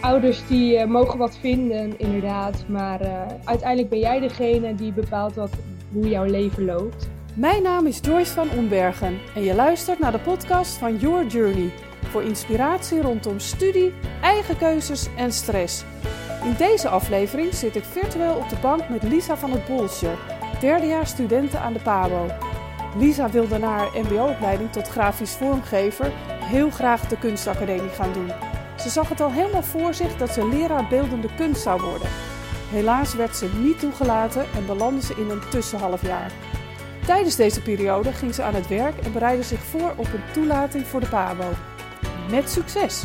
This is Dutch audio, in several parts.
ouders die uh, mogen wat vinden, inderdaad. Maar uh, uiteindelijk ben jij degene die bepaalt wat, hoe jouw leven loopt. Mijn naam is Joyce van Ombergen en je luistert naar de podcast van Your Journey. Voor inspiratie rondom studie, eigen keuzes en stress. In deze aflevering zit ik virtueel op de bank met Lisa van het Bolsje, derdejaars studenten aan de PABO. Lisa wilde na haar mbo-opleiding tot grafisch vormgever heel graag de kunstacademie gaan doen. Ze zag het al helemaal voor zich dat ze leraar beeldende kunst zou worden. Helaas werd ze niet toegelaten en belandde ze in een tussenhalfjaar. Tijdens deze periode ging ze aan het werk en bereidde zich voor op een toelating voor de PABO. Met succes!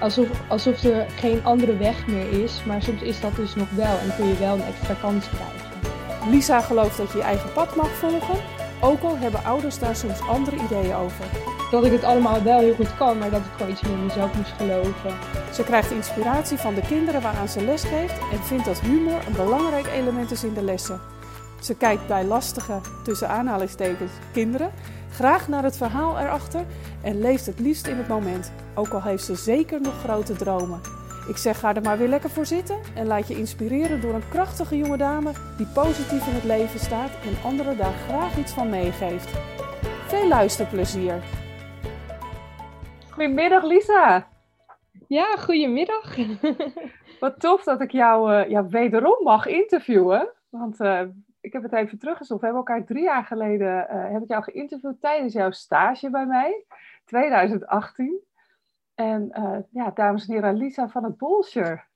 Alsof, alsof er geen andere weg meer is, maar soms is dat dus nog wel en kun je wel een extra kans krijgen. Lisa gelooft dat je je eigen pad mag volgen, ook al hebben ouders daar soms andere ideeën over dat ik het allemaal wel heel goed kan, maar dat ik gewoon iets meer in mezelf moest geloven. Ze krijgt inspiratie van de kinderen waaraan ze les geeft en vindt dat humor een belangrijk element is in de lessen. Ze kijkt bij lastige, tussen aanhalingstekens, kinderen graag naar het verhaal erachter en leeft het liefst in het moment, ook al heeft ze zeker nog grote dromen. Ik zeg ga er maar weer lekker voor zitten en laat je inspireren door een krachtige jonge dame die positief in het leven staat en anderen daar graag iets van meegeeft. Veel luisterplezier! Goedemiddag Lisa. Ja, goedemiddag. Wat tof dat ik jou uh, ja, wederom mag interviewen. Want uh, ik heb het even teruggezocht. We hebben elkaar drie jaar geleden uh, heb ik jou geïnterviewd tijdens jouw stage bij mij, 2018. En ja, dames en heren, Lisa van het Bolscher.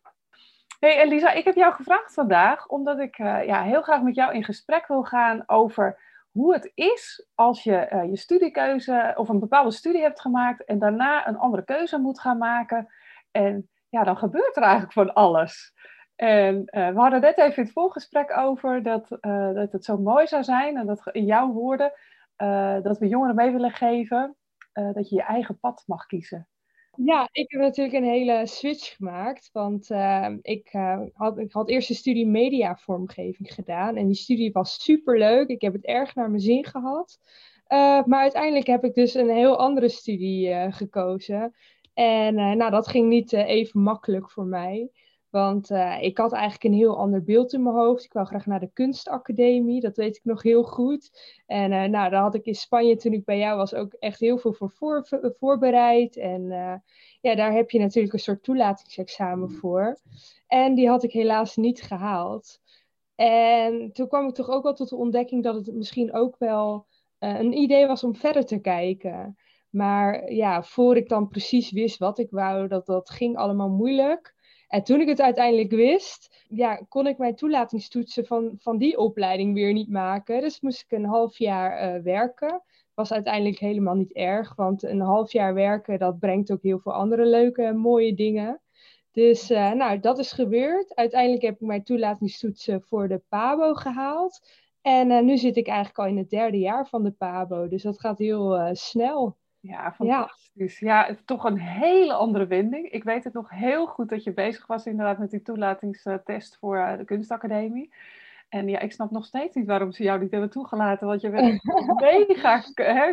Hey Elisa, ik heb jou gevraagd vandaag omdat ik ja, heel graag met jou in gesprek wil gaan over hoe het is als je uh, je studiekeuze of een bepaalde studie hebt gemaakt en daarna een andere keuze moet gaan maken. En ja, dan gebeurt er eigenlijk van alles. En uh, we hadden net even in het voorgesprek over dat, uh, dat het zo mooi zou zijn, en dat in jouw woorden, dat we jongeren mee willen geven dat je je eigen pad mag kiezen. Ja, ik heb natuurlijk een hele switch gemaakt. Want uh, ik, uh, had, ik had eerst een studie mediavormgeving gedaan. En die studie was super leuk. Ik heb het erg naar mijn zin gehad. Uh, maar uiteindelijk heb ik dus een heel andere studie gekozen. En nou, dat ging niet even makkelijk voor mij. Want uh, ik had eigenlijk een heel ander beeld in mijn hoofd. Ik wou graag naar de kunstacademie, dat weet ik nog heel goed. En uh, nou, daar had ik in Spanje toen ik bij jou was ook echt heel veel voor, voor voorbereid. En uh, ja, daar heb je natuurlijk een soort toelatingsexamen voor. En die had ik helaas niet gehaald. En toen kwam ik toch ook wel tot de ontdekking dat het misschien ook wel een idee was om verder te kijken. Maar ja, voor ik dan precies wist wat ik wou, dat, dat ging allemaal moeilijk. En toen ik het uiteindelijk wist, ja, kon ik mijn toelatingstoetsen van, van die opleiding weer niet maken. Dus moest ik een half jaar uh, werken. Was uiteindelijk helemaal niet erg, want een half jaar werken, dat brengt ook heel veel andere leuke en mooie dingen. Dus uh, nou, dat is gebeurd. Uiteindelijk heb ik mijn toelatingstoetsen voor de PABO gehaald. En uh, nu zit ik eigenlijk al in het derde jaar van de PABO. Dus dat gaat heel snel. Ja, fantastisch. Ja. ja, toch een hele andere wending. Ik weet het nog heel goed dat je bezig was inderdaad met die toelatingstest voor eh, de kunstacademie. En ja, ik snap nog steeds niet waarom ze jou niet hebben toegelaten. Want je bent mega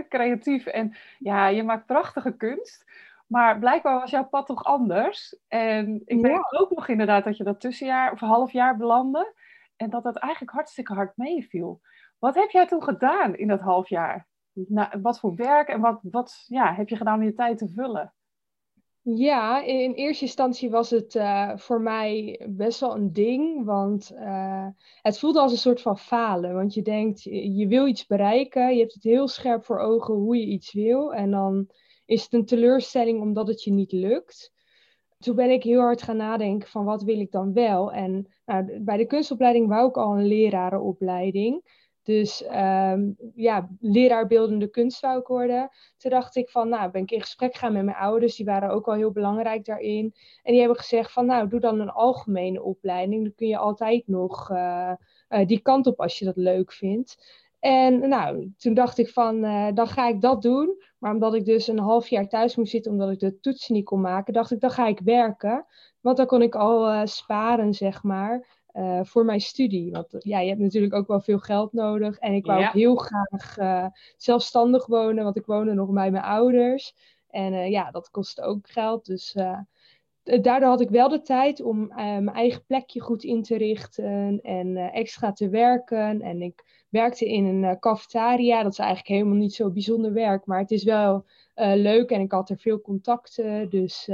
creatief en ja, je maakt prachtige kunst. Maar blijkbaar was jouw pad toch anders. En ik weet ook nog inderdaad dat je dat tussenjaar of half jaar belandde. En dat dat eigenlijk hartstikke hard meeviel. Wat heb jij toen gedaan in dat half jaar? Nou, wat voor werk en wat, wat ja, heb je gedaan om je tijd te vullen? Ja, in eerste instantie was het uh, voor mij best wel een ding, want uh, het voelde als een soort van falen. Want je denkt, je wil iets bereiken, je hebt het heel scherp voor ogen hoe je iets wil. En dan is het een teleurstelling omdat het je niet lukt. Toen ben ik heel hard gaan nadenken van wat wil ik dan wel. En nou, bij de kunstopleiding wou ik al een lerarenopleiding. Dus um, ja, leraar beeldende kunst zou ik worden. Toen dacht ik van, nou, ben ik in gesprek gaan met mijn ouders. Die waren ook al heel belangrijk daarin. En die hebben gezegd van, nou, doe dan een algemene opleiding. Dan kun je altijd nog uh, uh, die kant op als je dat leuk vindt. En nou, toen dacht ik van, uh, dan ga ik dat doen. Maar omdat ik dus een half jaar thuis moest zitten, omdat ik de toetsen niet kon maken, dacht ik, dan ga ik werken. Want dan kon ik al sparen, zeg maar. Uh, voor mijn studie. Want ja, je hebt natuurlijk ook wel veel geld nodig. En ik wou ook heel graag uh, zelfstandig wonen, want ik woonde nog bij mijn ouders. En uh, ja, dat kost ook geld. Dus daardoor had ik wel de tijd om mijn eigen plekje goed in te richten en extra te werken. En ik werkte in een cafetaria. Dat is eigenlijk helemaal niet zo bijzonder werk, maar het is wel leuk en ik had er veel contacten. Dus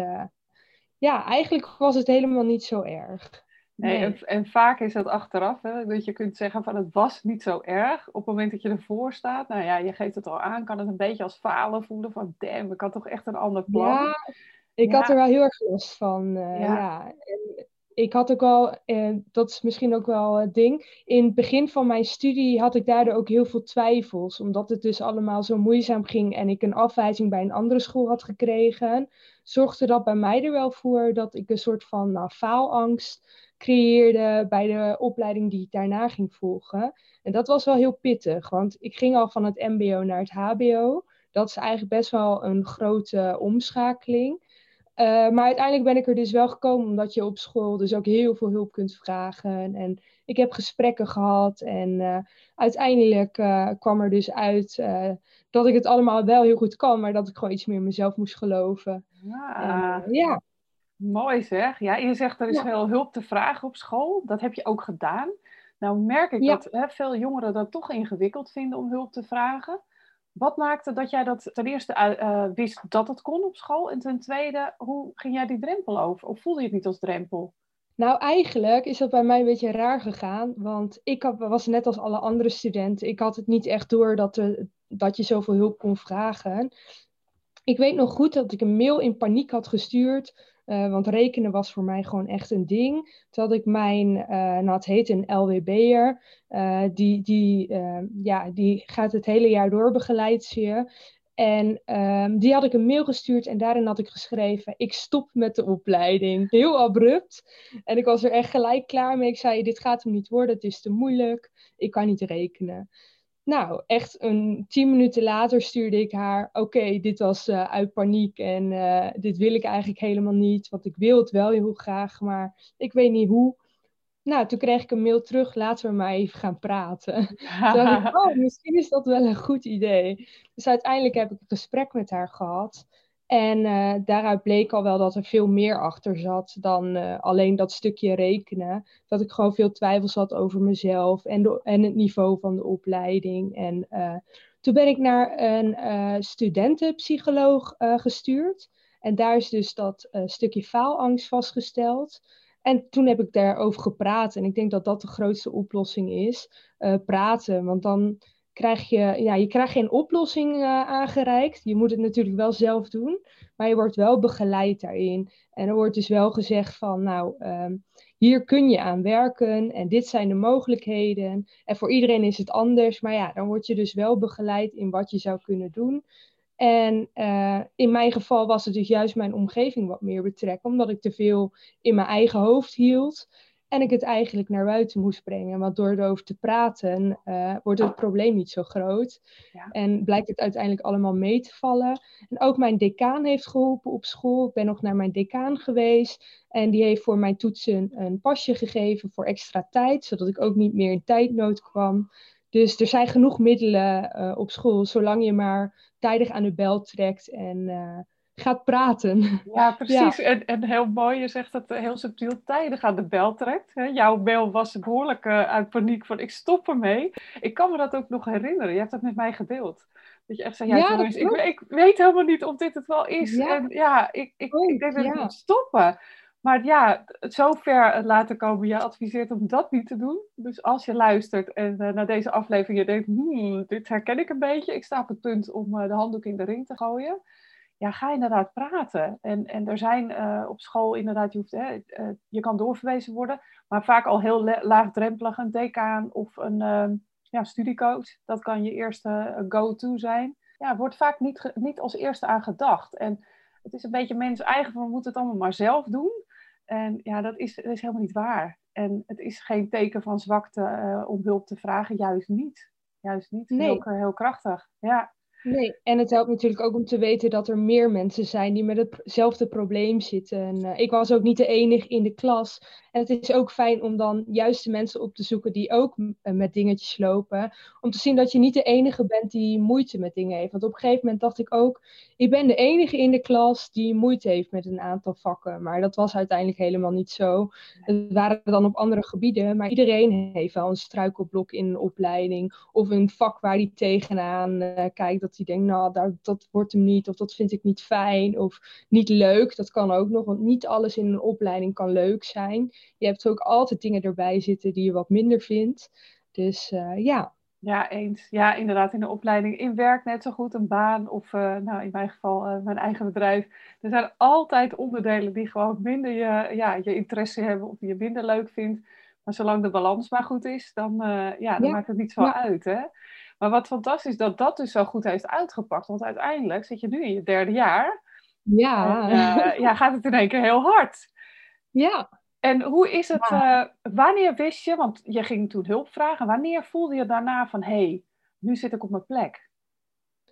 ja, eigenlijk was het helemaal niet zo erg. Nee, En, en, vaak is dat achteraf, hè, dat je kunt zeggen van het was niet zo erg. Op het moment dat je ervoor staat, nou ja, je geeft het al aan, kan het een beetje als falen voelen van damn, ik had toch echt een ander plan. Ja, ik had er wel heel erg last van. Uh, ja. ja. En ik had ook wel, uh, dat is misschien ook wel het ding, in het begin van mijn studie had ik daardoor ook heel veel twijfels, omdat het dus allemaal zo moeizaam ging en ik een afwijzing bij een andere school had gekregen, zorgde dat bij mij er wel voor dat ik een soort van nou, faalangst creëerde bij de opleiding die ik daarna ging volgen. En dat was wel heel pittig, want ik ging al van het MBO naar het HBO. Dat is eigenlijk best wel een grote omschakeling. Uh, maar uiteindelijk ben ik er dus wel gekomen omdat je op school dus ook heel veel hulp kunt vragen. En ik heb gesprekken gehad en uh, uiteindelijk uh, kwam er dus uit dat ik het allemaal wel heel goed kan, maar dat ik gewoon iets meer in mezelf moest geloven. Ja. En, ja. Mooi zeg. Ja, je zegt er is veel hulp te vragen op school. Dat heb je ook gedaan. Nou merk ik dat hè, veel jongeren dat toch ingewikkeld vinden om hulp te vragen. Wat maakte dat jij dat ten eerste uh, wist dat het kon op school? En ten tweede, hoe ging jij die drempel over? Of voelde je het niet als drempel? Nou, eigenlijk is dat bij mij een beetje raar gegaan. Want ik was net als alle andere studenten. Ik had het niet echt door dat, er, dat je zoveel hulp kon vragen. Ik weet nog goed dat ik een mail in paniek had gestuurd uh, want rekenen was voor mij gewoon echt een ding. Toen had ik mijn, uh, het heet een LWB'er, uh, die, die, ja, die gaat het hele jaar door begeleid je. En um, die had ik een mail gestuurd en daarin had ik geschreven: Ik stop met de opleiding. Heel abrupt. En ik was er echt gelijk klaar mee. Ik zei: Dit gaat hem niet worden, het is te moeilijk. Ik kan niet rekenen. Nou, echt een tien minuten later stuurde ik haar: Oké, dit was uh, uit paniek en uh, dit wil ik eigenlijk helemaal niet. Want ik wil het wel heel graag, maar ik weet niet hoe. Nou, toen kreeg ik een mail terug: Laten we maar even gaan praten. toen dacht ik: Oh, misschien is dat wel een goed idee. Dus uiteindelijk heb ik een gesprek met haar gehad. En uh, daaruit bleek al wel dat er veel meer achter zat dan uh, alleen dat stukje rekenen. Dat ik gewoon veel twijfels had over mezelf en, de, en het niveau van de opleiding. En uh, toen ben ik naar een studentenpsycholoog gestuurd. En daar is dus dat stukje faalangst vastgesteld. En toen heb ik daarover gepraat. En ik denk dat dat de grootste oplossing is. praten. Want dan krijg je, ja, je krijgt geen oplossing uh, aangereikt. Je moet het natuurlijk wel zelf doen, maar je wordt wel begeleid daarin. En er wordt dus wel gezegd van, nou, um, hier kun je aan werken en dit zijn de mogelijkheden. En voor iedereen is het anders, maar ja, dan word je dus wel begeleid in wat je zou kunnen doen. En uh, in mijn geval was het dus juist mijn omgeving wat meer betrekken, omdat ik te veel in mijn eigen hoofd hield. En ik het eigenlijk naar buiten moest brengen. Want door erover te praten uh, wordt het probleem niet zo groot. Ja. En blijkt het uiteindelijk allemaal mee te vallen. En ook mijn decaan heeft geholpen op school. Ik ben nog naar mijn decaan geweest. En die heeft voor mijn toetsen een pasje gegeven voor extra tijd. Zodat ik ook niet meer in tijdnood kwam. Dus er zijn genoeg middelen uh, op school. Zolang je maar tijdig aan de bel trekt en... Uh, gaat praten. Ja, precies. En, en heel mooi, je zegt dat heel subtiel tijdig aan de bel trekt. Jouw bel was behoorlijk uh, uit paniek van ik stop ermee. Ik kan me dat ook nog herinneren. Je hebt dat met mij gedeeld. Dat je echt zei, ja, ja jongens, ik, ik, weet helemaal niet of dit het wel is. Ja. En ja, ik, ik, oh, ik denk dat ik moet stoppen. Maar ja, zover laten komen, je adviseert om dat niet te doen. Dus als je luistert en uh, naar deze aflevering je denkt, hmm, dit herken ik een beetje. Ik sta op het punt om uh, de handdoek in de ring te gooien ja, ga inderdaad praten. En, en er zijn uh, op school inderdaad, je, hoeft, hè, uh, je kan doorverwezen worden, maar vaak al heel laagdrempelig een decaan of een uh, ja, studiecoach. Dat kan je eerste go-to zijn. Ja, wordt vaak niet, niet als eerste aan gedacht. En het is een beetje mens eigen, we moeten het allemaal maar zelf doen. En ja, dat is, dat is helemaal niet waar. En het is geen teken van zwakte om hulp te vragen, juist niet. Juist niet. Nee. Heel, heel krachtig. Ja. Nee, en het helpt natuurlijk ook om te weten dat er meer mensen zijn die met hetzelfde probleem zitten. En, uh, ik was ook niet de enige in de klas. En het is ook fijn om dan juist de mensen op te zoeken die ook uh, met dingetjes lopen. Om te zien dat je niet de enige bent die moeite met dingen heeft. Want op een gegeven moment dacht ik ook, ik ben de enige in de klas die moeite heeft met een aantal vakken. Maar dat was uiteindelijk helemaal niet zo. Het waren dan op andere gebieden. Maar iedereen heeft wel een struikelblok in een opleiding. Of een vak waar hij tegenaan uh, kijkt. Dat hij denkt, nou, daar, dat wordt hem niet. Of dat vind ik niet fijn. Of niet leuk. Dat kan ook nog. Want niet alles in een opleiding kan leuk zijn. Je hebt ook altijd dingen erbij zitten die je wat minder vindt. Dus uh, ja. Ja, eens. Ja, inderdaad, in de opleiding. In werk net zo goed, een baan of uh, nou, in mijn geval uh, mijn eigen bedrijf. Er zijn altijd onderdelen die gewoon minder je, ja, je interesse hebben of die je minder leuk vindt. Maar zolang de balans maar goed is, dan, ja, dan ja. maakt het niet zo ja. uit. Hè? Maar wat fantastisch dat dat dus zo goed heeft uitgepakt. Want uiteindelijk zit je nu in je derde jaar. Ja. En, ja, gaat het in één keer heel hard. Ja. En hoe is het, ja. uh, wanneer wist je, want je ging toen hulp vragen, wanneer voelde je daarna van, hé, hey, nu zit ik op mijn plek?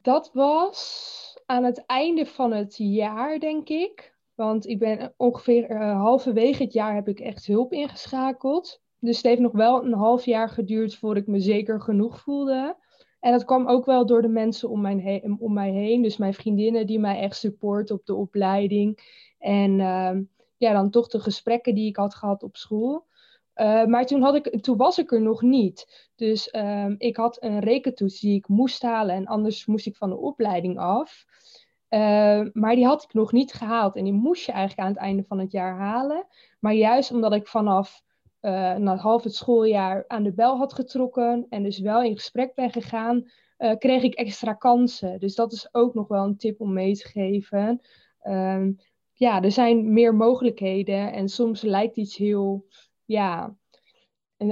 Dat was aan het einde van het jaar, denk ik. Want ik ben ongeveer uh, halverwege het jaar heb ik echt hulp ingeschakeld. Dus het heeft nog wel een half jaar geduurd voordat ik me zeker genoeg voelde. En dat kwam ook wel door de mensen om, mijn om mij heen. Dus mijn vriendinnen die mij echt supporten op de opleiding. En uh, ja, dan toch de gesprekken die ik had gehad op school. Uh, maar toen, had ik, toen was ik er nog niet. Dus uh, ik had een rekentoets die ik moest halen. En anders moest ik van de opleiding af. Uh, maar die had ik nog niet gehaald. En die moest je eigenlijk aan het einde van het jaar halen. Maar juist omdat ik vanaf uh, na half het schooljaar aan de bel had getrokken en dus wel in gesprek ben gegaan, uh, kreeg ik extra kansen. Dus dat is ook nog wel een tip om mee te geven. Uh, ja, er zijn meer mogelijkheden en soms lijkt iets heel, ja,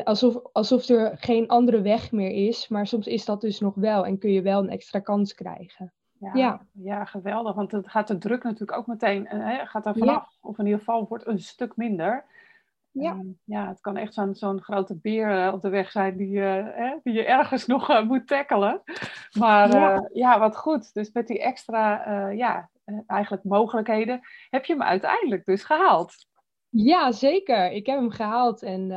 alsof, alsof er geen andere weg meer is, maar soms is dat dus nog wel en kun je wel een extra kans krijgen. Ja, ja. ja geweldig, want het gaat de druk natuurlijk ook meteen, hè, gaat daar vanaf, ja. of in ieder geval wordt een stuk minder. Ja. Ja, het kan echt zo'n zo'n grote beer uh, op de weg zijn die, uh, hè, die je ergens nog uh, moet tackelen. Maar ja. ja. wat goed. Dus met die extra ja, eigenlijk mogelijkheden heb je hem uiteindelijk dus gehaald. Ja, zeker. Ik heb hem gehaald en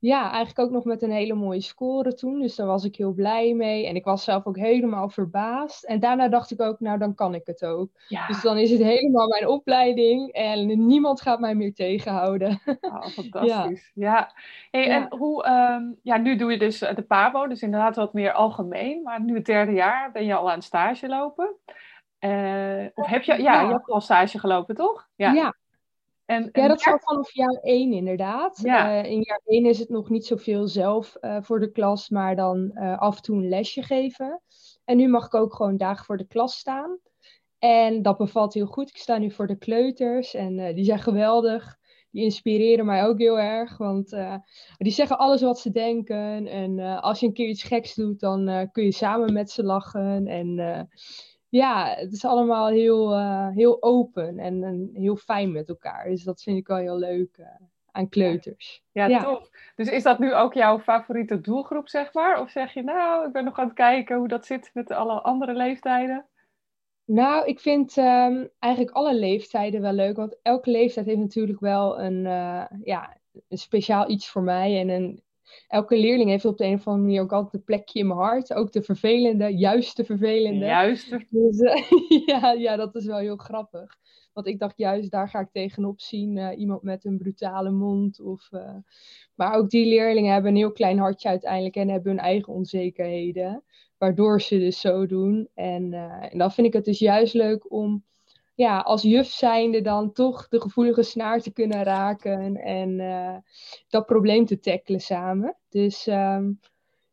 ja, eigenlijk ook nog met een hele mooie score toen. Dus daar was ik heel blij mee. En ik was zelf ook helemaal verbaasd. En daarna dacht ik ook, nou dan kan ik het ook. Ja. Dus dan is het helemaal mijn opleiding. En niemand gaat mij meer tegenhouden. Oh, fantastisch. Ja. ja. Hey, ja. En hoe, um, ja, nu doe je dus de PABO. Dus inderdaad wat meer algemeen. Maar nu het derde jaar ben je al aan stage lopen. Uh, of heb je, ja, je hebt al stage gelopen, toch? Ja. Ja. En, ja, dat al vanaf jaar 1 inderdaad. Ja. Uh, in jaar 1 is het nog niet zoveel zelf uh, voor de klas, maar dan uh, af en toe een lesje geven. En nu mag ik ook gewoon dagen voor de klas staan. En dat bevalt heel goed. Ik sta nu voor de kleuters en die zijn geweldig. Die inspireren mij ook heel erg, want die zeggen alles wat ze denken. En als je een keer iets geks doet, dan kun je samen met ze lachen. En ja, het is allemaal heel, uh, heel open en, en, heel fijn met elkaar. Dus dat vind ik wel heel leuk uh, aan kleuters. Ja, ja, tof. Dus is dat nu ook jouw favoriete doelgroep, zeg maar? Of zeg je, nou, ik ben nog aan het kijken hoe dat zit met alle andere leeftijden? Nou, ik vind um, eigenlijk alle leeftijden wel leuk. Want elke leeftijd heeft natuurlijk wel een, uh, ja, een speciaal iets voor mij. En een, elke leerling heeft op de een of andere manier ook altijd een plekje in mijn hart. Ook de vervelende, juist de vervelende. Juist. Dus, uh, ja, ja, dat is wel heel grappig. Want ik dacht juist, daar ga ik tegenop zien. Uh, iemand met een brutale mond. Of, uh... Maar ook die leerlingen hebben een heel klein hartje uiteindelijk. En hebben hun eigen onzekerheden. Waardoor ze dus zo doen. En, en dan vind ik het dus juist leuk om ja, als juf zijnde dan toch de gevoelige snaar te kunnen raken en uh, dat probleem te tackelen samen. Dus um,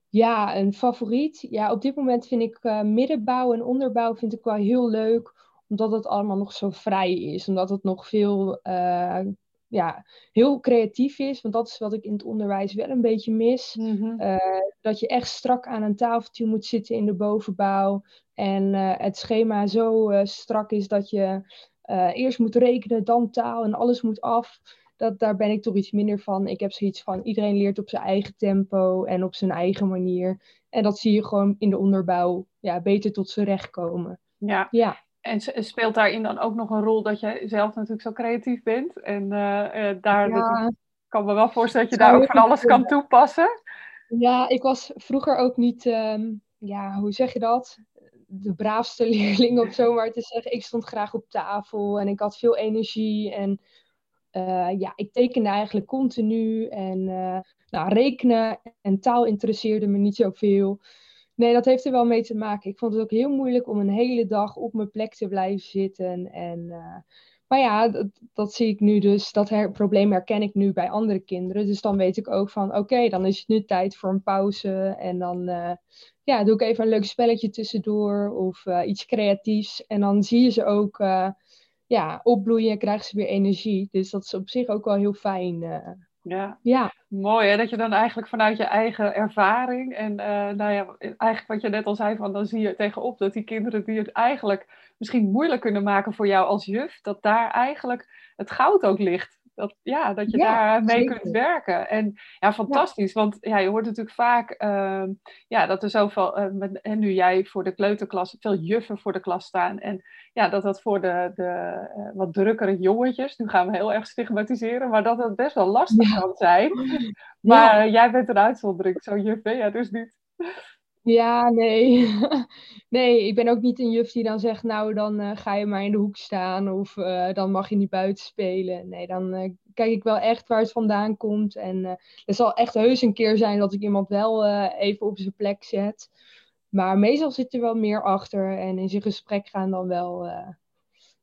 ja, een favoriet. Ja, op dit moment vind ik uh, middenbouw en onderbouw vind ik wel heel leuk, omdat het allemaal nog zo vrij is. Omdat het nog veel, uh, ja, heel creatief is. Want dat is wat ik in het onderwijs wel een beetje mis. Mm-hmm. dat je echt strak aan een tafeltje moet zitten in de bovenbouw. En uh, het schema zo uh, strak is dat je uh, eerst moet rekenen, dan taal en alles moet af. Dat, daar ben ik toch iets minder van. Ik heb zoiets van, iedereen leert op zijn eigen tempo en op zijn eigen manier. En dat zie je gewoon in de onderbouw ja, beter tot z'n recht komen. Ja. ja. En speelt daarin dan ook nog een rol dat jij zelf natuurlijk zo creatief bent? En uh, daar ja. kan me wel voorstellen dat je daar ook van alles kan toepassen. Ja, ik was vroeger ook niet, ehm, ja, hoe zeg je dat? De braafste leerling of zo maar te zeggen. Ik stond graag op tafel en ik had veel energie. En uh, ja, ik tekende eigenlijk continu. En uh, nou, rekenen en taal interesseerde me niet zoveel. Nee, dat heeft er wel mee te maken. Ik vond het ook heel moeilijk om een hele dag op mijn plek te blijven zitten. En, uh, maar ja, dat, zie ik nu dus. Dat her probleem herken ik nu bij andere kinderen. Dus dan weet ik ook van, oké, dan is het nu tijd voor een pauze. En dan ja, doe ik even een leuk spelletje tussendoor of uh, iets creatiefs. En dan zie je ze ook ja, opbloeien, krijgen ze weer energie. Dus dat is op zich ook wel heel fijn. Ja. ja, mooi hè, dat je dan eigenlijk vanuit je eigen ervaring en nou ja, eigenlijk wat je net al zei, van dan zie je tegenop dat die kinderen die het eigenlijk misschien moeilijk kunnen maken voor jou als juf, dat daar eigenlijk het goud ook ligt dat, ja, dat je daar mee kunt werken. En ja, fantastisch. Want ja, je hoort natuurlijk vaak uh, ja, dat er zoveel, uh, met, en nu jij voor de kleuterklas, veel juffen voor de klas staan. En ja, dat dat voor de, de uh, wat drukkere jongetjes, nu gaan we heel erg stigmatiseren, maar dat dat best wel lastig kan zijn. Maar jij bent een uitzondering, zo juf ben jij dus niet. Ja, nee. nee, ik ben ook niet een juf die dan zegt, nou dan uh, ga je maar in de hoek staan of uh, dan mag je niet buiten spelen. Nee, dan uh, kijk ik wel echt waar het vandaan komt. En er zal echt heus een keer zijn dat ik iemand wel even op zijn plek zet. Maar meestal zit er wel meer achter en in zijn gesprek gaan dan wel...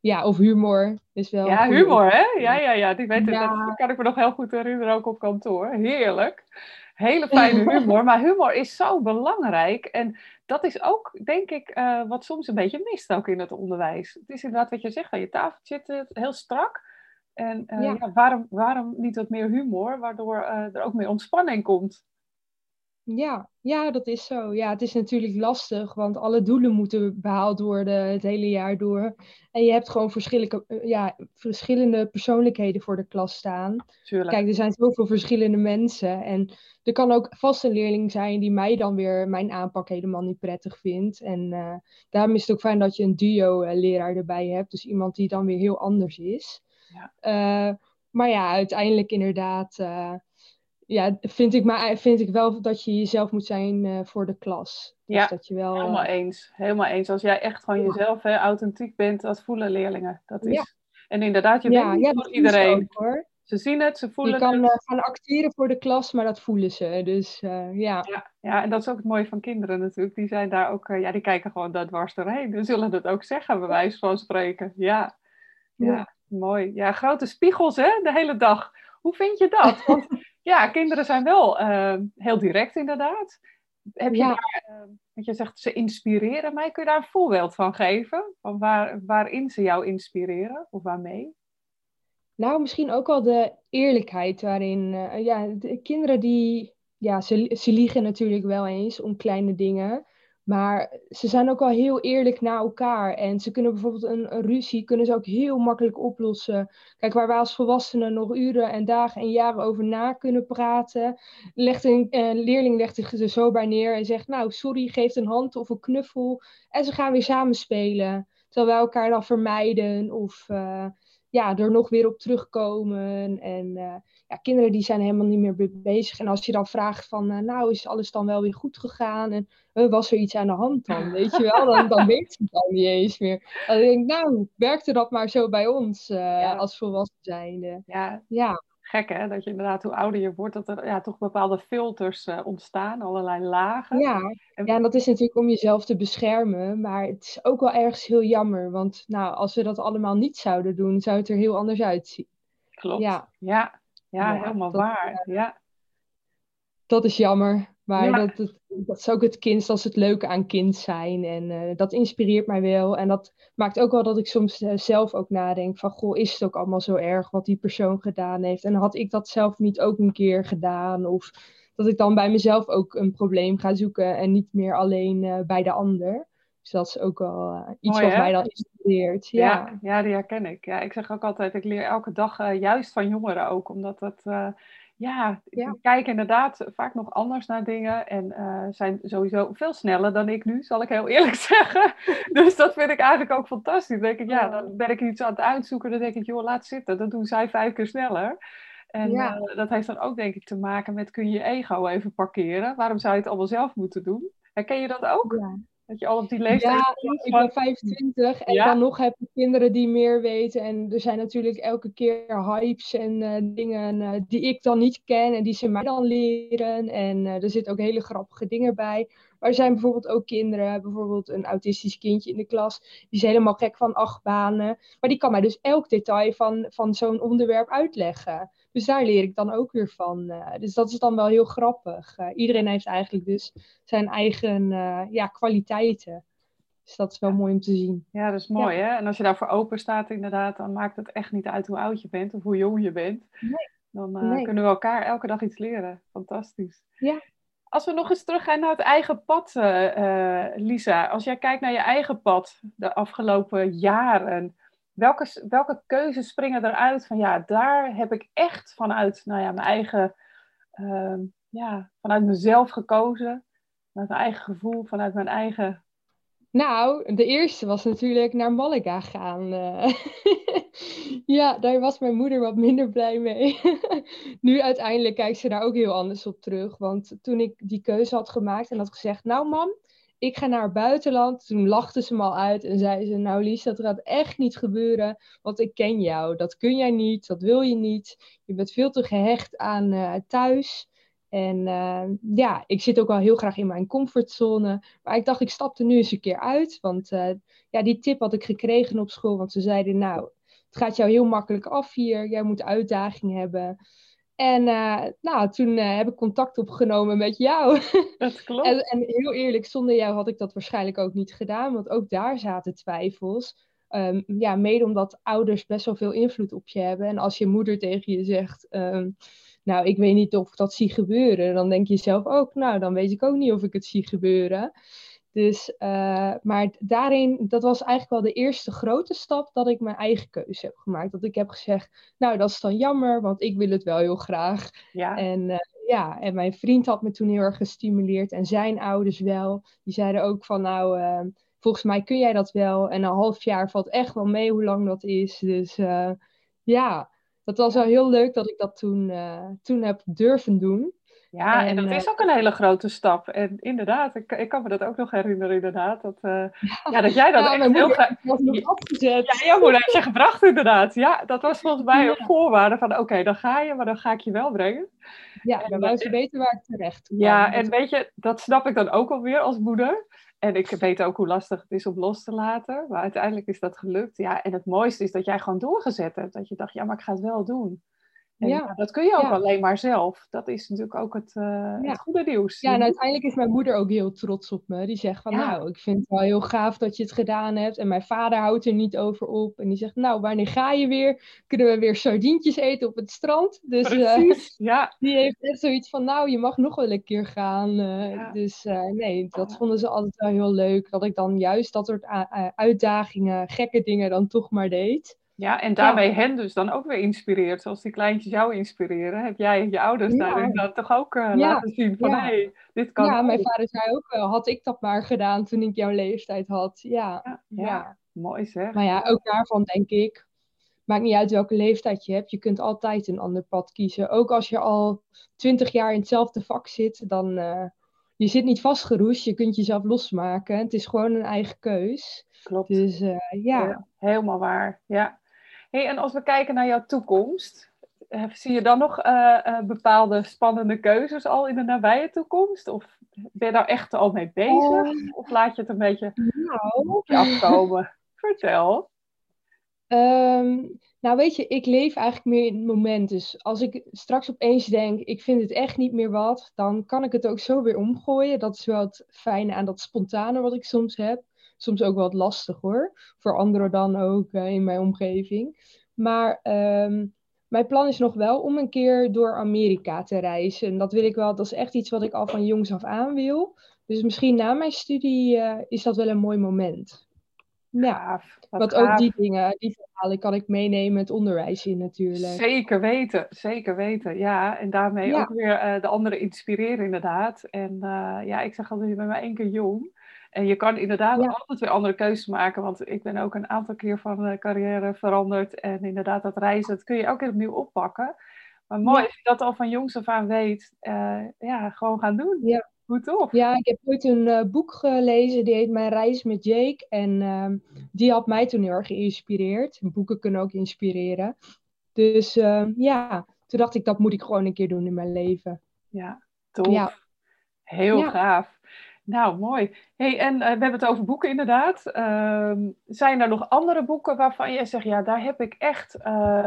ja, of humor is wel... Ja, humor hè? Ja, ja, ja. Die weet ja. Dat kan ik me nog heel goed herinneren, ook op kantoor. Heerlijk. Hele fijne humor. Maar humor is zo belangrijk. En dat is ook, denk ik, uh, wat soms een beetje mist ook in het onderwijs. Het is inderdaad wat je zegt, aan je tafel zitten, heel strak. En uh, ja. Ja, waarom, waarom niet wat meer humor, waardoor uh, er ook meer ontspanning komt? Ja, ja, dat is zo. Ja, het is natuurlijk lastig, want alle doelen moeten behaald worden het hele jaar door. En je hebt gewoon verschillende, ja, verschillende persoonlijkheden voor de klas staan. Tuurlijk. Kijk, er zijn zoveel verschillende mensen. En er kan ook vast een leerling zijn die mij dan weer mijn aanpak helemaal niet prettig vindt. En uh, daarom is het ook fijn dat je een duo-leraar erbij hebt. Dus iemand die dan weer heel anders is. Ja. Uh, maar ja, uiteindelijk inderdaad uh, ja, vind, ik maar, vind ik wel dat je jezelf moet zijn voor de klas. Dus ja, dat je wel, helemaal eens. Helemaal eens. Als jij echt gewoon jezelf hè, authentiek bent, dat voelen leerlingen. Dat is... Ja. En inderdaad, je bent niet voor iedereen. Ook, hoor. Ze zien het, ze voelen het. Je kan gaan acteren voor de klas, maar dat voelen ze. Dus uh, ja. ja. Ja, en dat is ook het mooie van kinderen natuurlijk. Die zijn daar ook, ja, die kijken gewoon daar dwars doorheen. Die zullen het ook zeggen, bij wijze van spreken. Ja. ja. ja, mooi. Ja, grote spiegels hè, de hele dag. Hoe vind je dat? Want ja, kinderen zijn wel uh, heel direct inderdaad. Heb je ja. daar, want je zegt ze inspireren mij. Kun je daar een voorbeeld van geven? Van waar, waarin ze jou inspireren of waarmee? Nou, misschien ook wel de eerlijkheid waarin, uh, ja, de kinderen die, ja, ze, ze liegen natuurlijk wel eens om kleine dingen, maar ze zijn ook al heel eerlijk naar elkaar. En ze kunnen bijvoorbeeld een, ruzie, kunnen ze ook heel makkelijk oplossen. Kijk, waar wij als volwassenen nog uren en dagen en jaren over na kunnen praten, legt een, leerling legt zich zo bij neer en zegt, nou, sorry, geeft een hand of een knuffel. En ze gaan weer samen spelen. Terwijl wij elkaar dan vermijden of... Uh, ja, er nog weer op terugkomen. En uh, ja, kinderen die zijn helemaal niet meer bezig. En als je dan vraagt van, uh, nou, is alles dan wel weer goed gegaan? En uh, was er iets aan de hand dan? Weet je wel, dan, dan weet ze het dan niet eens meer. Dan denk ik, nou, werkte dat maar zo bij ons ja. als volwassen zijnde. Ja. ja gek hè, dat je inderdaad hoe ouder je wordt, dat er ja, toch bepaalde filters ontstaan, allerlei lagen. Ja. En... ja, en dat is natuurlijk om jezelf te beschermen, maar het is ook wel ergens heel jammer, want nou, als we dat allemaal niet zouden doen, zou het er heel anders uitzien. Klopt, ja, ja, ja, helemaal waar, ja. Dat is jammer. Maar dat, dat, dat, is ook het kind, dat is het leuke aan kind zijn. En uh, dat inspireert mij wel. En dat maakt ook wel dat ik soms uh, zelf ook nadenk van... Goh, is het ook allemaal zo erg wat die persoon gedaan heeft? En had ik dat zelf niet ook een keer gedaan? Of dat ik dan bij mezelf ook een probleem ga zoeken... en niet meer alleen uh, bij de ander. Dus dat is ook wel iets Mooi, wat mij dan inspireert. Ja. ja. Ja, die herken ik. Ja, ik zeg ook altijd, ik leer elke dag juist van jongeren ook. Omdat dat ja, ja. kijken inderdaad vaak nog anders naar dingen. En uh, zijn sowieso veel sneller dan ik nu, zal ik heel eerlijk zeggen. dus dat vind ik eigenlijk ook fantastisch. Dan denk ik, ja, dan ben ik iets aan het uitzoeken. Dan denk ik, joh, laat zitten. Dan doen zij vijf keer sneller. En ja. uh, dat heeft dan ook denk ik te maken met, kun je je ego even parkeren? Waarom zou je het allemaal zelf moeten doen? Herken je dat ook? Ja. Dat je al op die leeftijd... Ja, ik ben 25 en dan nog heb ik kinderen die meer weten. En er zijn natuurlijk elke keer hypes en uh, dingen uh, die ik dan niet ken en die ze mij dan leren. En uh, er zitten ook hele grappige dingen bij. Maar er zijn bijvoorbeeld ook kinderen, bijvoorbeeld een autistisch kindje in de klas, die is helemaal gek van achtbanen. Maar die kan mij dus elk detail van, van zo'n onderwerp uitleggen. Dus daar leer ik dan ook weer van. Uh, dus dat is dan wel heel grappig. Uh, iedereen heeft eigenlijk dus zijn eigen uh, ja, kwaliteiten. Dus dat is wel mooi om te zien. Ja, dat is mooi hè. En als je daarvoor open staat inderdaad, dan maakt het echt niet uit hoe oud je bent of hoe jong je bent. Nee. Dan nee. kunnen we elkaar elke dag iets leren. Fantastisch. Ja. Als we nog eens teruggaan naar het eigen pad, Lisa. Als jij kijkt naar je eigen pad de afgelopen jaren welke, welke keuzes springen eruit van ja, daar heb ik echt vanuit nou ja, mijn eigen, uh, ja, vanuit mezelf gekozen, vanuit mijn eigen gevoel, vanuit mijn eigen. Nou, de eerste was natuurlijk naar Malaga gaan. Uh, ja, daar was mijn moeder wat minder blij mee. nu uiteindelijk kijkt ze daar ook heel anders op terug. Want toen ik die keuze had gemaakt en had gezegd, nou mam, ik ga naar het buitenland. Toen lachte ze me al uit en zei ze, nou Lies, dat gaat echt niet gebeuren, want ik ken jou. Dat kun jij niet, dat wil je niet. Je bent veel te gehecht aan uh, thuis. En uh, ja, ik zit ook al heel graag in mijn comfortzone. Maar ik dacht, ik stap er nu eens een keer uit. Want uh, ja, die tip had ik gekregen op school. Want ze zeiden, nou, het gaat jou heel makkelijk af hier. Jij moet uitdaging hebben. En uh, nou, toen uh, heb ik contact opgenomen met jou. Dat klopt. en, en, heel eerlijk, zonder jou had ik dat waarschijnlijk ook niet gedaan, want ook daar zaten twijfels. Um, ja, mede omdat ouders best wel veel invloed op je hebben. En als je moeder tegen je zegt, um, nou, ik weet niet of ik dat zie gebeuren, dan denk je zelf ook, nou, dan weet ik ook niet of ik het zie gebeuren. Dus, uh, maar daarin, dat was eigenlijk wel de eerste grote stap dat ik mijn eigen keuze heb gemaakt. Dat ik heb gezegd, nou dat is dan jammer, want ik wil het wel heel graag. Ja. En uh, ja, en mijn vriend had me toen heel erg gestimuleerd en zijn ouders wel. Die zeiden ook van, nou, uh, volgens mij kun jij dat wel. En een half jaar valt echt wel mee hoe lang dat is. Dus ja, dat was wel heel leuk dat ik dat toen, toen heb durven doen. Ja, en, dat is eh, ook een hele grote stap. En inderdaad, ik, ik kan me dat ook nog herinneren, inderdaad. Dat, uh, ja, dat jij dat echt heel graag... Ja, jouw moeder heeft je gebracht, inderdaad. Ja, dat was volgens mij een voorwaarde van, oké, dan ga je, maar dan ga ik je wel brengen. Ja, dan wou ze weten waar ik terecht kwam. Ja, en weet je, dat snap ik dan ook alweer als moeder. En ik weet ook hoe lastig het is om los te laten. Maar uiteindelijk is dat gelukt. Ja, en het mooiste is dat jij gewoon doorgezet hebt. Dat je dacht, ja, maar ik ga het wel doen ja. dat kun je ook alleen maar zelf. Dat is natuurlijk ook het, uh, het, goede nieuws. Ja, en uiteindelijk is mijn moeder ook heel trots op me. Die zegt van, nou, ik vind het wel heel gaaf dat je het gedaan hebt. En mijn vader houdt er niet over op. En die zegt, nou, wanneer ga je weer? Kunnen we weer sardientjes eten op het strand? Dus uh, ja. die heeft net zoiets van, nou, je mag nog wel een keer gaan. Uh, dus nee, dat vonden ze altijd wel heel leuk. Dat ik dan juist dat soort uitdagingen, gekke dingen dan toch maar deed. Ja, en daarmee hen dus dan ook weer inspireert. Zoals die kleintjes jou inspireren, heb jij je ouders ja. daarin dan toch ook uh, laten zien van hé, hey, dit kan Ja, mijn vader zei ook wel, had ik dat maar gedaan toen ik jouw leeftijd had. Ja, ja, mooi zeg. Maar ja, ook daarvan denk ik, maakt niet uit welke leeftijd je hebt, je kunt altijd een ander pad kiezen. Ook als je al twintig jaar in hetzelfde vak zit, dan... Uh, je zit niet vastgeroest, je kunt jezelf losmaken. Het is gewoon een eigen keus. Klopt. Dus uh, ja. ja. Helemaal waar, ja. Hey, en als we kijken naar jouw toekomst, eh, zie je dan nog uh, uh, bepaalde spannende keuzes al in de nabije toekomst? Of ben je daar echt al mee bezig? Oh. Of laat je het een beetje nou. op je afkomen? Vertel. Um, nou, weet je, ik leef eigenlijk meer in het moment. Dus als ik straks opeens denk, ik vind het echt niet meer wat, dan kan ik het ook zo weer omgooien. Dat is wel het fijne aan dat spontane wat ik soms heb soms ook wel lastig hoor. Voor anderen dan ook uh, in mijn omgeving. Maar um, mijn plan is nog wel om een keer door Amerika te reizen. En dat wil ik wel, dat is echt iets wat ik al van jongs af aan wil. Dus misschien na mijn studie uh, is dat wel een mooi moment. Ja, want ook die dingen, die verhalen kan ik meenemen het onderwijs in natuurlijk. Zeker weten, zeker weten. Ja, en daarmee ook weer uh, de anderen inspireren inderdaad. En uh, ja, ik zeg altijd, je bent maar één keer jong. En je kan inderdaad altijd weer andere keuzes maken. Want ik ben ook een aantal keer van carrière veranderd. En inderdaad, dat reizen, dat kun je ook weer opnieuw oppakken. Maar mooi als je dat al van jongs af aan weet. ja, gewoon gaan doen. Ja. Goed toch? Ja, ik heb ooit een uh, boek gelezen, die heet Mijn Reis met Jake. En uh, die had mij toen heel erg geïnspireerd. Boeken kunnen ook inspireren. Dus uh, ja, toen dacht ik, dat moet ik gewoon een keer doen in mijn leven. Ja, tof. Ja. Heel ja. gaaf. Nou, mooi. Hey, en we hebben het over boeken inderdaad. Ehm, zijn er nog andere boeken waarvan jij zegt, ja, daar heb ik echt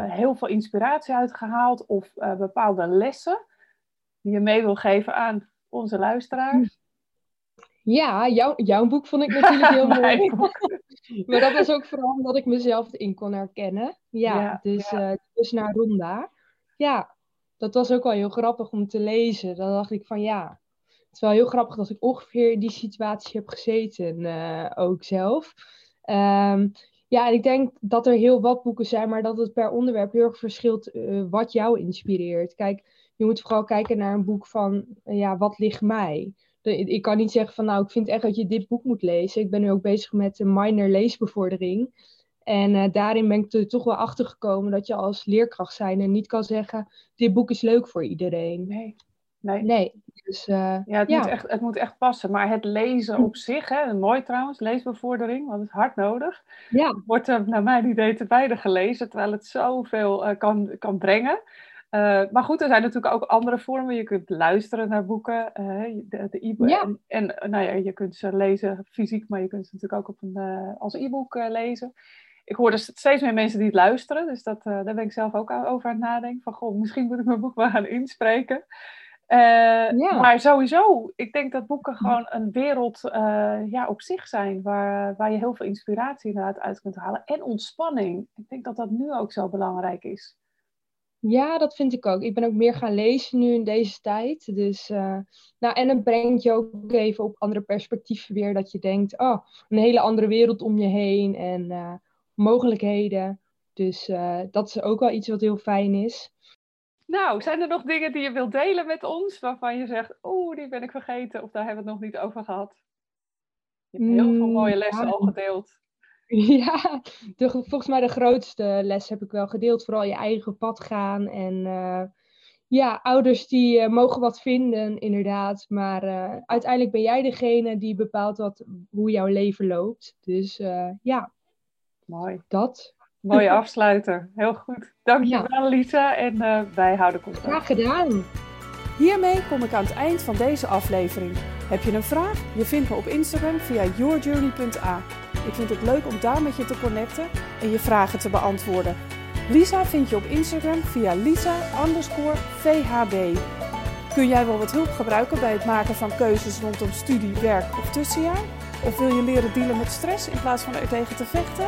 heel veel inspiratie uit gehaald of bepaalde lessen die je mee wil geven aan onze luisteraars? Ja, jou, jouw boek vond ik natuurlijk heel mooi. maar dat was ook vooral omdat ik mezelf erin kon herkennen. Ja, dus, ja. Dus naar Ronda. Ja, dat was ook wel heel grappig om te lezen. Dan dacht ik van ja, het is wel heel grappig dat ik ongeveer in die situatie heb gezeten, uh, ook zelf. Um, ja, en ik denk dat er heel wat boeken zijn, maar dat het per onderwerp heel erg verschilt uh, wat jou inspireert. Kijk, je moet vooral kijken naar een boek van, ja, wat ligt mij? ik kan niet zeggen van, nou, ik vind echt dat je dit boek moet lezen. Ik ben nu ook bezig met een minor leesbevordering. En daarin ben ik er toch wel achter gekomen dat je als leerkracht zijn en niet kan zeggen, dit boek is leuk voor iedereen. Nee. Nee. nee. Dus, uh, ja, het, ja. Moet echt, het moet echt passen. Maar het lezen op zich, hè, mooi trouwens, leesbevordering, want het is hard nodig. Ja. Wordt er naar mijn idee te weinig gelezen, terwijl het zoveel uh, kan, kan brengen. Uh, maar goed, er zijn natuurlijk ook andere vormen. Je kunt luisteren naar boeken, uh, de e-book. Ja. En, en nou ja, je kunt ze lezen fysiek, maar je kunt ze natuurlijk ook op een, als e-book lezen. Ik hoor dus steeds meer mensen die het luisteren, dus dat, daar ben ik zelf ook over aan het nadenken. Van goh, misschien moet ik mijn boek wel gaan inspreken. Ja. Maar sowieso, ik denk dat boeken gewoon een wereld ja, op zich zijn, waar, waar je heel veel inspiratie inderdaad uit kunt halen. En ontspanning. Ik denk dat dat nu ook zo belangrijk is. Ja, dat vind ik ook. Ik ben ook meer gaan lezen nu in deze tijd. Dus, uh, nou, en het brengt je ook even op andere perspectieven weer. Dat je denkt, oh, een hele andere wereld om je heen en uh, mogelijkheden. Dus uh, dat is ook wel iets wat heel fijn is. Nou, zijn er nog dingen die je wilt delen met ons waarvan je zegt, oeh, die ben ik vergeten of daar hebben we het nog niet over gehad? Je hebt heel veel mm, mooie lessen ja. al gedeeld. Ja, de, volgens mij de grootste les heb ik wel gedeeld. Vooral je eigen pad gaan. En uh, ja, ouders die uh, mogen wat vinden, inderdaad. Maar uh, uiteindelijk ben jij degene die bepaalt wat, hoe jouw leven loopt. Dus ja. Mooi. Dat. Mooie afsluiter. Heel goed. Dankjewel ja. Lisa. En wij houden contact. Graag gedaan. Hiermee kom ik aan het eind van deze aflevering. Heb je een vraag? Je vindt me op Instagram via yourjourney.a. Ik vind het leuk om daar met je te connecten en je vragen te beantwoorden. Lisa vind je op Instagram via lisa VHB. Kun jij wel wat hulp gebruiken bij het maken van keuzes rondom studie, werk of tussenjaar? Of wil je leren dealen met stress in plaats van er tegen te vechten?